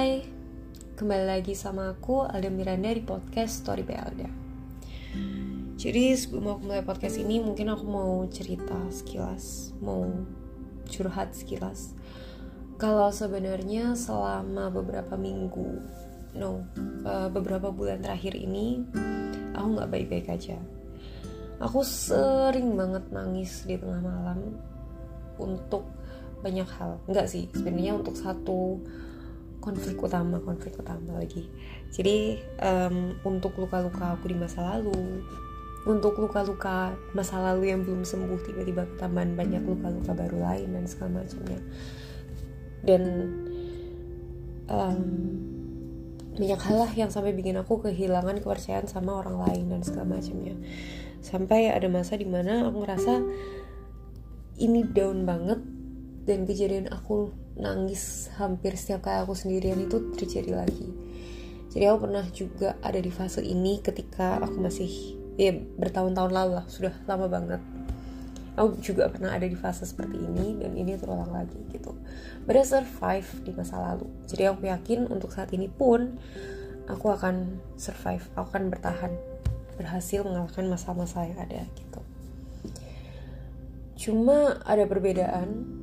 Hai, kembali lagi sama aku Alda Miranda di podcast Story by Alda. Jadi sebelum aku mulai podcast ini mungkin aku mau cerita sekilas, mau curhat sekilas. Kalau sebenarnya selama beberapa minggu, no, uh, beberapa bulan terakhir ini aku nggak baik-baik aja. Aku sering banget nangis di tengah malam untuk banyak hal. Enggak sih, sebenarnya untuk satu konflik utama konflik utama lagi. Jadi um, untuk luka-luka aku di masa lalu untuk luka-luka masa lalu yang belum sembuh tiba-tiba tambahan banyak luka-luka baru lain dan segala macamnya. Dan um, banyak hal lah yang sampai bikin aku kehilangan kepercayaan sama orang lain dan segala macamnya. Sampai ada masa di mana aku ngerasa ini down banget dan kejadian aku nangis hampir setiap kali aku sendirian itu terjadi lagi. Jadi aku pernah juga ada di fase ini ketika aku masih ya bertahun-tahun lalu lah sudah lama banget. Aku juga pernah ada di fase seperti ini dan ini terulang lagi gitu. But survive di masa lalu. Jadi aku yakin untuk saat ini pun aku akan survive aku akan bertahan berhasil mengalahkan masa-masa yang ada gitu. Cuma ada perbedaan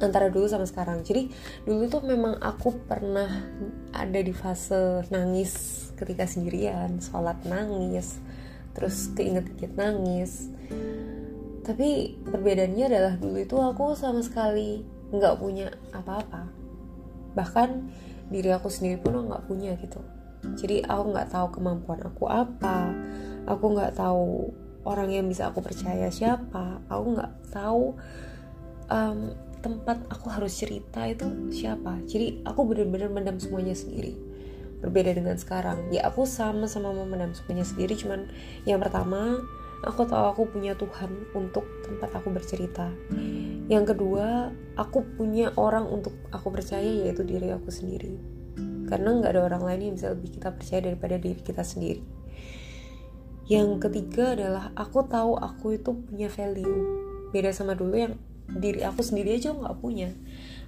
antara dulu sama sekarang. Jadi dulu tuh memang aku pernah ada di fase nangis ketika sendirian sholat nangis terus keinget-inget nangis. Tapi perbedaannya adalah dulu itu aku sama sekali nggak punya apa-apa. Bahkan diri aku sendiri pun nggak punya gitu. Jadi aku nggak tahu kemampuan aku apa aku nggak tahu orang yang bisa aku percaya siapa aku nggak tahu um, tempat aku harus cerita itu siapa? Jadi aku bener-bener mendam semuanya sendiri. Berbeda dengan sekarang. Ya aku sama sama memendam semuanya sendiri cuman yang pertama aku tahu aku punya Tuhan untuk tempat aku bercerita. Yang kedua aku punya orang untuk aku percaya yaitu diri aku sendiri. Karena nggak ada orang lain yang bisa lebih kita percaya daripada diri kita sendiri. Yang ketiga adalah aku tahu aku itu punya value. Beda sama dulu yang diri aku sendiri aja nggak punya.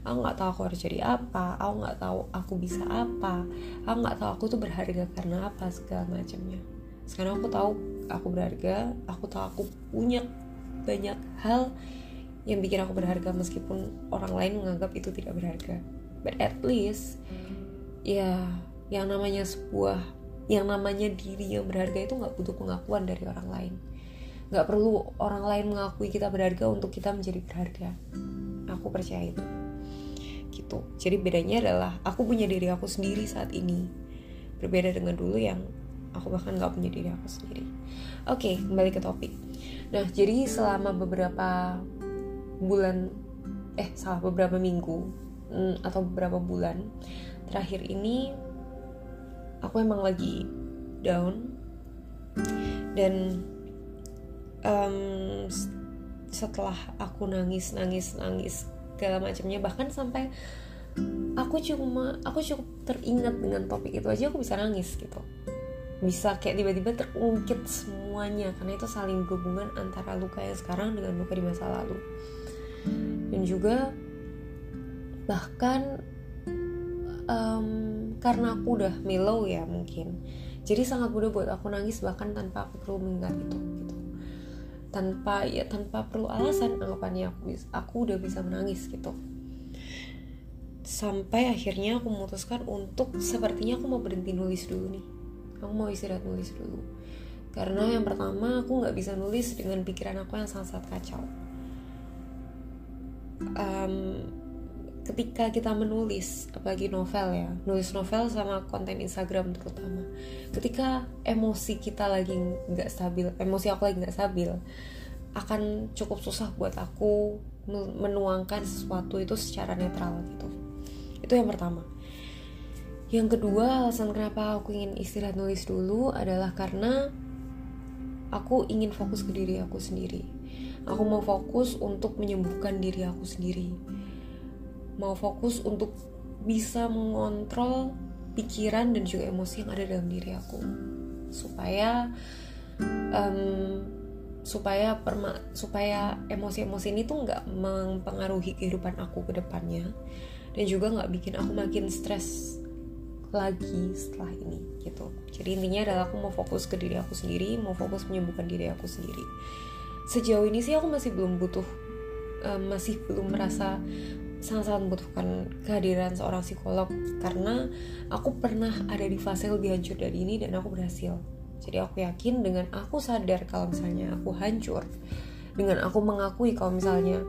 Aku nggak tahu aku harus jadi apa aku nggak tahu aku bisa apa aku nggak tahu aku tuh berharga karena apa segala macamnya. Sekarang aku tahu aku berharga aku tahu aku punya banyak hal yang bikin aku berharga meskipun orang lain menganggap itu tidak berharga. But at least ya yang namanya sebuah yang namanya diri yang berharga itu nggak butuh pengakuan dari orang lain nggak perlu orang lain mengakui kita berharga untuk kita menjadi berharga. Aku percaya itu. Gitu. Jadi bedanya adalah aku punya diri aku sendiri saat ini. Berbeda dengan dulu yang aku bahkan nggak punya diri aku sendiri. Oke kembali ke topik. Nah jadi selama beberapa bulan eh salah beberapa minggu mm, atau beberapa bulan terakhir ini aku emang lagi down. Dan um, setelah aku nangis nangis nangis segala macamnya bahkan sampai aku cuma aku cukup teringat dengan topik itu aja aku bisa nangis gitu. Bisa kayak tiba-tiba terungkit semuanya karena itu saling berhubungan antara luka yang sekarang dengan luka di masa lalu. Dan juga bahkan um, karena aku udah mellow ya mungkin jadi sangat mudah buat aku nangis bahkan tanpa aku perlu mengingat itu gitu tanpa ya tanpa perlu alasan anggapannya aku bisa, aku udah bisa menangis gitu. Sampai akhirnya aku memutuskan untuk sepertinya aku mau berhenti nulis dulu nih. Aku mau istirahat nulis dulu. Karena yang pertama aku nggak bisa nulis dengan pikiran aku yang sangat-sangat kacau. Um, ketika kita menulis apalagi novel ya nulis novel sama konten Instagram terutama. Ketika emosi kita lagi nggak stabil emosi aku lagi nggak stabil akan cukup susah buat aku menuangkan sesuatu itu secara netral gitu. Itu yang pertama. Yang kedua alasan kenapa aku ingin istirahat nulis dulu adalah karena aku ingin fokus ke diri aku sendiri. Aku mau fokus untuk menyembuhkan diri aku sendiri mau fokus untuk bisa mengontrol pikiran dan juga emosi yang ada dalam diri aku. Supaya um, supaya perma supaya emosi-emosi ini tuh nggak mempengaruhi kehidupan aku ke depannya dan juga nggak bikin aku makin stres lagi setelah ini gitu. Jadi intinya adalah aku mau fokus ke diri aku sendiri mau fokus menyembuhkan diri aku sendiri. Sejauh ini sih aku masih belum butuh uh, masih belum merasa sangat-sangat membutuhkan kehadiran seorang psikolog karena aku pernah ada di fase lebih hancur dari ini dan aku berhasil. Jadi aku yakin dengan aku sadar kalau misalnya aku hancur dengan aku mengakui kalau misalnya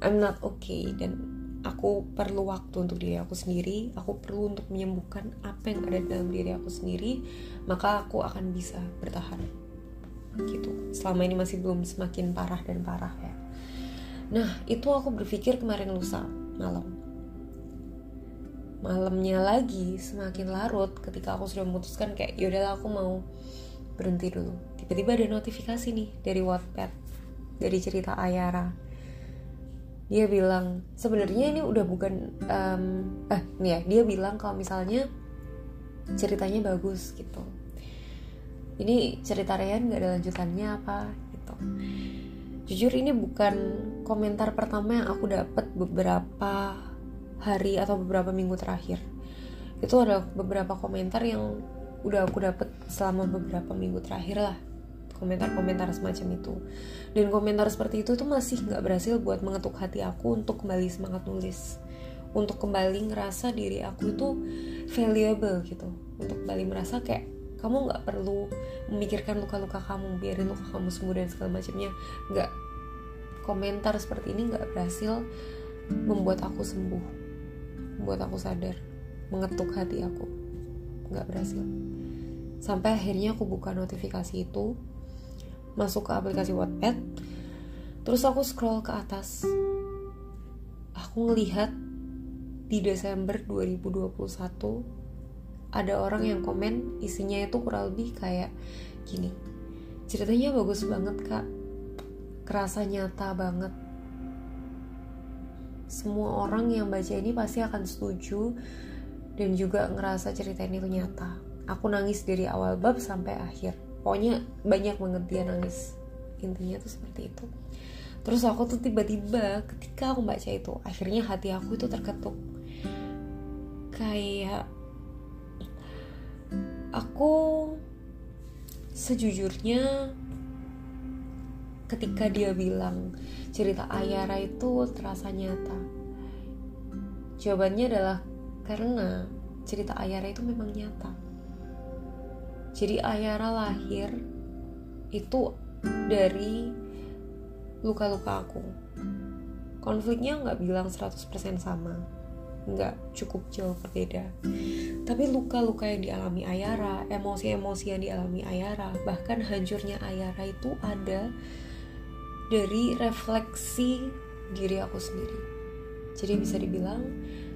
I'm not okay dan aku perlu waktu untuk diri aku sendiri aku perlu untuk menyembuhkan apa yang ada dalam diri aku sendiri maka aku akan bisa bertahan. Gitu. Selama ini masih belum semakin parah dan parah ya. Nah itu aku berpikir kemarin lusa malam. Malamnya lagi semakin larut ketika aku sudah memutuskan kayak yaudahlah aku mau berhenti dulu. Tiba-tiba ada notifikasi nih dari Wattpad dari cerita Ayara. Dia bilang sebenarnya ini udah bukan um, eh nih ya dia bilang kalau misalnya ceritanya bagus gitu. Ini cerita Ryan gak ada lanjutannya apa? Gitu. Jujur ini bukan komentar pertama yang aku dapat beberapa hari atau beberapa minggu terakhir. Itu ada beberapa komentar yang udah aku dapat selama beberapa minggu terakhir lah. Komentar-komentar semacam itu. Dan komentar seperti itu tuh masih nggak berhasil buat mengetuk hati aku untuk kembali semangat nulis. Untuk kembali ngerasa diri aku itu valuable gitu. Untuk kembali merasa kayak kamu nggak perlu memikirkan luka-luka kamu biarin luka kamu sembuh dan segala macamnya. Nggak komentar seperti ini nggak berhasil membuat aku sembuh membuat aku sadar mengetuk hati aku. Nggak berhasil. Sampai akhirnya aku buka notifikasi itu masuk ke aplikasi Wattpad terus aku scroll ke atas. Aku ngelihat di Desember 2021 ada orang yang komen isinya itu kurang lebih kayak gini. Ceritanya bagus banget kak kerasa nyata banget. Semua orang yang baca ini pasti akan setuju dan juga ngerasa cerita ini tuh nyata. Aku nangis dari awal bab sampai akhir. Pokoknya banyak banget dia nangis. Intinya tuh seperti itu. Terus aku tuh tiba-tiba ketika aku baca itu akhirnya hati aku itu terketuk. Kayak aku sejujurnya ketika dia bilang cerita Ayara itu terasa nyata jawabannya adalah karena cerita Ayara itu memang nyata jadi Ayara lahir itu dari luka-luka aku. Konfliknya nggak bilang 100% sama, nggak cukup jauh berbeda. Tapi luka-luka yang dialami Ayara, emosi-emosi yang dialami Ayara, bahkan hancurnya Ayara itu ada dari refleksi diri aku sendiri. Jadi bisa dibilang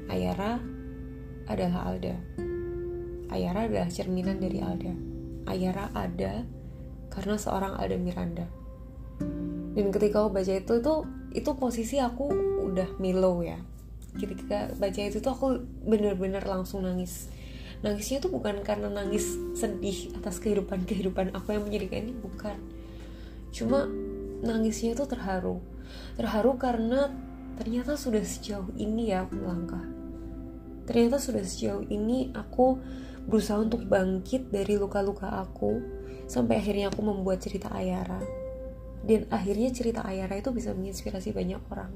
Ayara adalah Alda. Ayara adalah cerminan dari Alda. Ayara ada karena seorang Alda Miranda. Dan ketika aku baca itu itu itu posisi aku udah milo ya. Ketika baca itu tuh aku bener-bener langsung nangis. Nangisnya tuh bukan karena nangis sedih atas kehidupan-kehidupan aku yang menyedihkan ini bukan. Cuma nangisnya tuh terharu. Terharu karena ternyata sudah sejauh ini ya aku melangkah. Ternyata sudah sejauh ini aku berusaha untuk bangkit dari luka-luka aku sampai akhirnya aku membuat cerita Ayara dan akhirnya cerita Ayara itu bisa menginspirasi banyak orang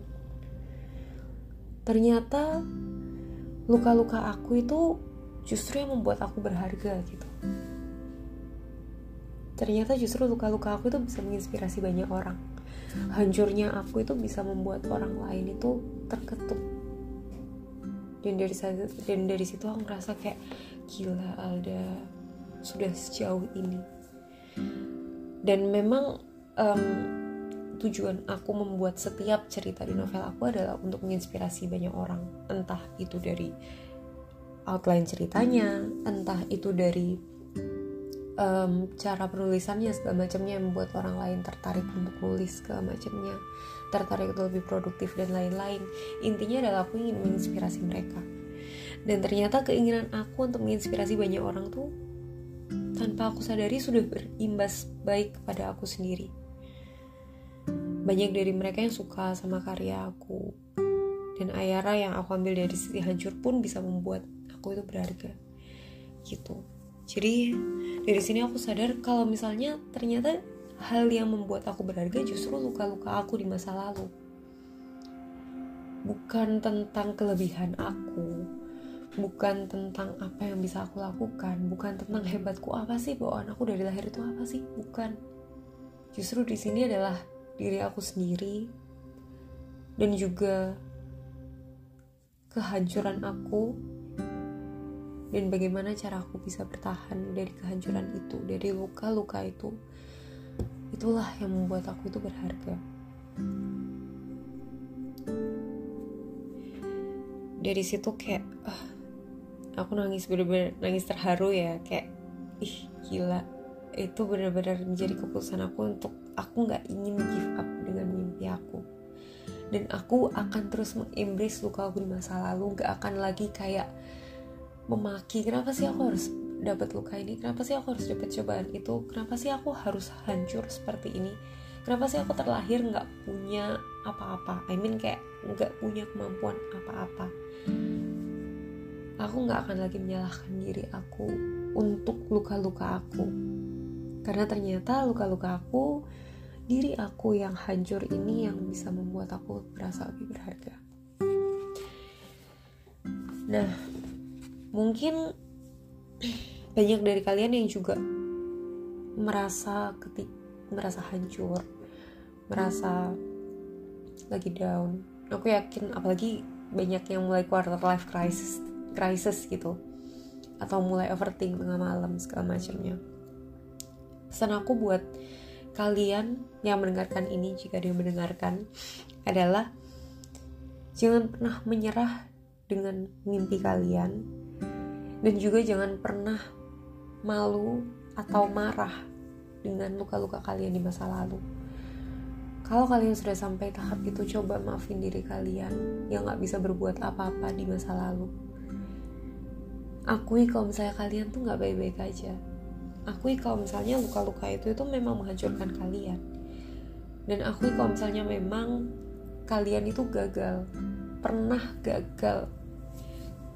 ternyata luka-luka aku itu justru yang membuat aku berharga gitu ternyata justru luka-luka aku itu bisa menginspirasi banyak orang. Hancurnya aku itu bisa membuat orang lain itu terketuk. Dan dari dan dari situ aku ngerasa kayak gila Alda sudah sejauh ini. Dan memang um, tujuan aku membuat setiap cerita di novel aku adalah untuk menginspirasi banyak orang. Entah itu dari outline ceritanya entah itu dari um, cara penulisannya segala macamnya yang membuat orang lain tertarik untuk nulis segala macamnya. Tertarik untuk lebih produktif dan lain-lain. Intinya adalah aku ingin menginspirasi mereka. Dan ternyata keinginan aku untuk menginspirasi banyak orang tuh tanpa aku sadari sudah berimbas baik kepada aku sendiri. Banyak dari mereka yang suka sama karya aku. dan Ayara yang aku ambil dari sisi hancur pun bisa membuat aku itu berharga. Gitu jadi dari sini aku sadar kalau misalnya ternyata hal yang membuat aku berharga justru luka-luka aku di masa lalu. Bukan tentang kelebihan aku bukan tentang apa yang bisa aku lakukan bukan tentang hebatku apa sih bawaan aku dari lahir itu apa sih bukan. Justru di sini adalah diri aku sendiri dan juga kehancuran aku dan bagaimana cara aku bisa bertahan dari kehancuran itu dari luka-luka itu itulah yang membuat aku itu berharga. Dari situ kayak uh, aku nangis bener-bener nangis terharu ya kayak ih gila itu benar-benar menjadi keputusan aku untuk aku nggak ingin give up dengan mimpi aku. Dan aku akan terus mengembrace luka aku di masa lalu nggak akan lagi kayak memaki kenapa sih aku harus dapat luka ini? Kenapa sih aku harus dapat cobaan itu? Kenapa sih aku harus hancur seperti ini? Kenapa sih aku terlahir nggak punya apa-apa? I mean kayak nggak punya kemampuan apa-apa. Aku nggak akan lagi menyalahkan diri aku untuk luka-luka aku. Karena ternyata luka-luka aku diri aku yang hancur ini yang bisa membuat aku merasa lebih berharga. Nah mungkin banyak dari kalian yang juga merasa ketik merasa hancur merasa lagi down. Aku yakin apalagi banyak yang mulai quarter life crisis crisis gitu. Atau mulai overthink tengah malam segala macamnya. Pesan aku buat kalian yang mendengarkan ini jika dia mendengarkan adalah jangan pernah menyerah dengan mimpi kalian dan juga jangan pernah malu atau marah dengan luka-luka kalian di masa lalu. Kalau kalian sudah sampai tahap itu, coba maafin diri kalian yang gak bisa berbuat apa-apa di masa lalu. Akui kalau misalnya kalian tuh gak baik-baik aja. Akui kalau misalnya luka-luka itu itu memang menghancurkan kalian. Dan akui kalau misalnya memang kalian itu gagal, pernah gagal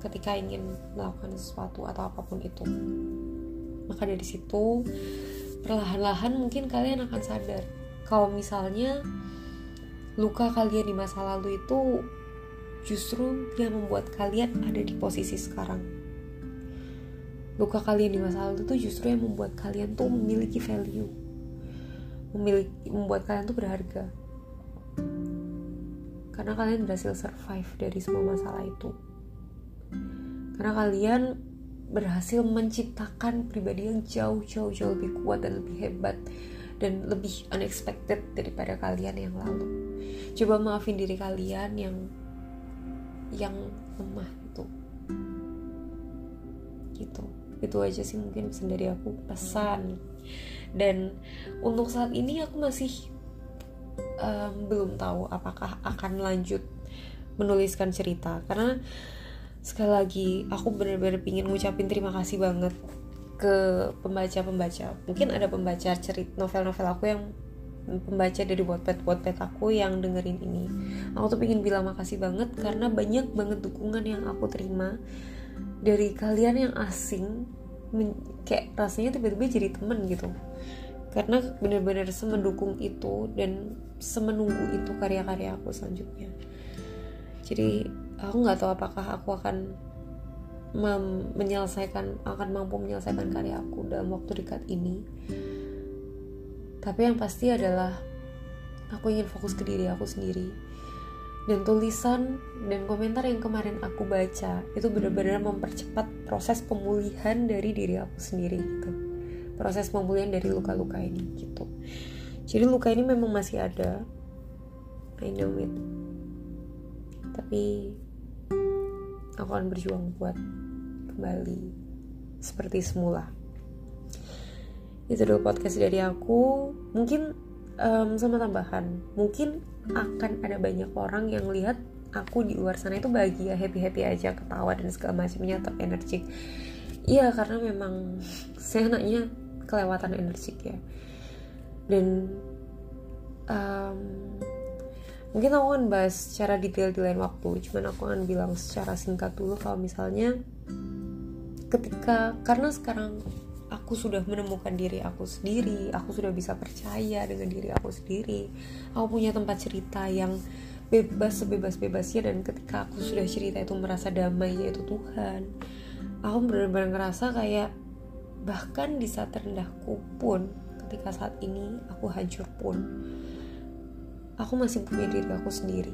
ketika ingin melakukan sesuatu atau apa pun itu. Maka dari situ perlahan-lahan mungkin kalian akan sadar kalau misalnya luka kalian di masa lalu itu justru yang membuat kalian ada di posisi sekarang. Luka kalian di masa lalu itu justru yang membuat kalian tuh memiliki value. Memiliki membuat kalian tuh berharga. Karena kalian berhasil survive dari semua masalah itu karena kalian berhasil menciptakan pribadi yang jauh jauh jauh lebih kuat dan lebih hebat dan lebih unexpected daripada kalian yang lalu. Coba maafin diri kalian yang yang lemah itu. Gitu. Itu aja sih mungkin pesan dari aku pesan. Dan untuk saat ini aku masih um, belum tahu apakah akan lanjut menuliskan cerita. Karena sekali lagi aku bener-bener pingin ngucapin terima kasih banget ke pembaca-pembaca. Mungkin ada pembaca cerita novel-novel aku yang pembaca dari Wattpad Wattpad aku yang dengerin ini. Aku tuh pingin bilang makasih banget karena banyak banget dukungan yang aku terima dari kalian yang asing kayak rasanya tiba-tiba jadi temen gitu. Karena bener-bener semendukung itu dan semenunggu itu karya-karya aku selanjutnya. Jadi aku nggak tahu apakah aku akan menyelesaikan akan mampu menyelesaikan karya aku dalam waktu dekat ini. Tapi yang pasti adalah aku ingin fokus ke diri aku sendiri. Dan tulisan dan komentar yang kemarin aku baca itu benar-benar mempercepat proses pemulihan dari diri aku sendiri gitu. Proses pemulihan dari luka-luka ini gitu. Jadi luka ini memang masih ada. I know it. Tapi aku akan berjuang buat kembali seperti semula. Itu dulu podcast dari aku. Mungkin um, sama tambahan. Mungkin akan ada banyak orang yang lihat aku di luar sana itu bahagia happy happy aja ketawa dan segala macamnya atau energik. Iya karena memang saya anaknya kelewatan energik ya. Dan um, mungkin aku akan bahas secara detail di lain waktu cuman aku akan bilang secara singkat dulu kalau misalnya ketika karena sekarang aku sudah menemukan diri aku sendiri aku sudah bisa percaya dengan diri aku sendiri aku punya tempat cerita yang bebas sebebas-bebasnya dan ketika aku sudah cerita itu merasa damai yaitu Tuhan aku benar-benar ngerasa kayak bahkan di saat terendahku pun ketika saat ini aku hancur pun aku masih punya diri aku sendiri.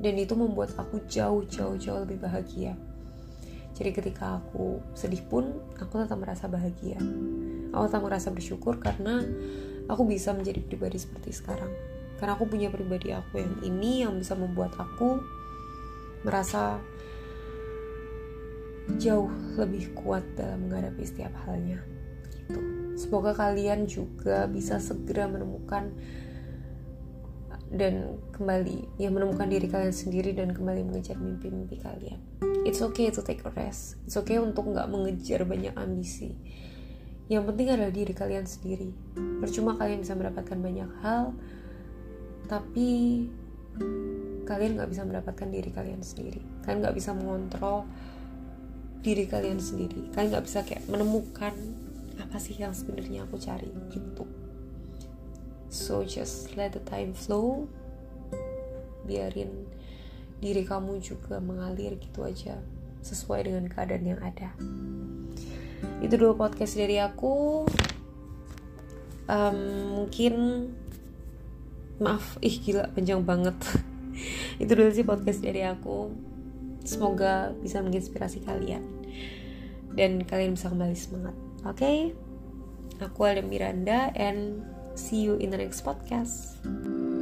Dan itu membuat aku jauh-jauh jauh lebih bahagia. Jadi ketika aku sedih pun aku tetap merasa bahagia. Aku tetap merasa bersyukur karena aku bisa menjadi pribadi seperti sekarang. Karena aku punya pribadi aku yang ini yang bisa membuat aku merasa jauh lebih kuat dalam menghadapi setiap halnya. Gitu. semoga kalian juga bisa segera menemukan dan kembali ya menemukan diri kalian sendiri dan kembali mengejar mimpi-mimpi kalian. It's okay to take a rest. It's okay untuk nggak mengejar banyak ambisi. Yang penting adalah diri kalian sendiri. Percuma kalian bisa mendapatkan banyak hal tapi kalian nggak bisa mendapatkan diri kalian sendiri. Kalian nggak bisa mengontrol diri kalian sendiri. Kalian nggak bisa kayak menemukan apa sih yang sebenarnya aku cari. Gitu so just let the time flow. Biarin diri kamu juga mengalir gitu aja sesuai dengan keadaan yang ada. Itu dulu podcast dari aku. Um, mungkin maaf ih gila panjang banget. Itu dulu sih podcast dari aku. Semoga bisa menginspirasi kalian. Dan kalian bisa kembali semangat. Oke? Okay? aku ada Miranda and see you in the next podcast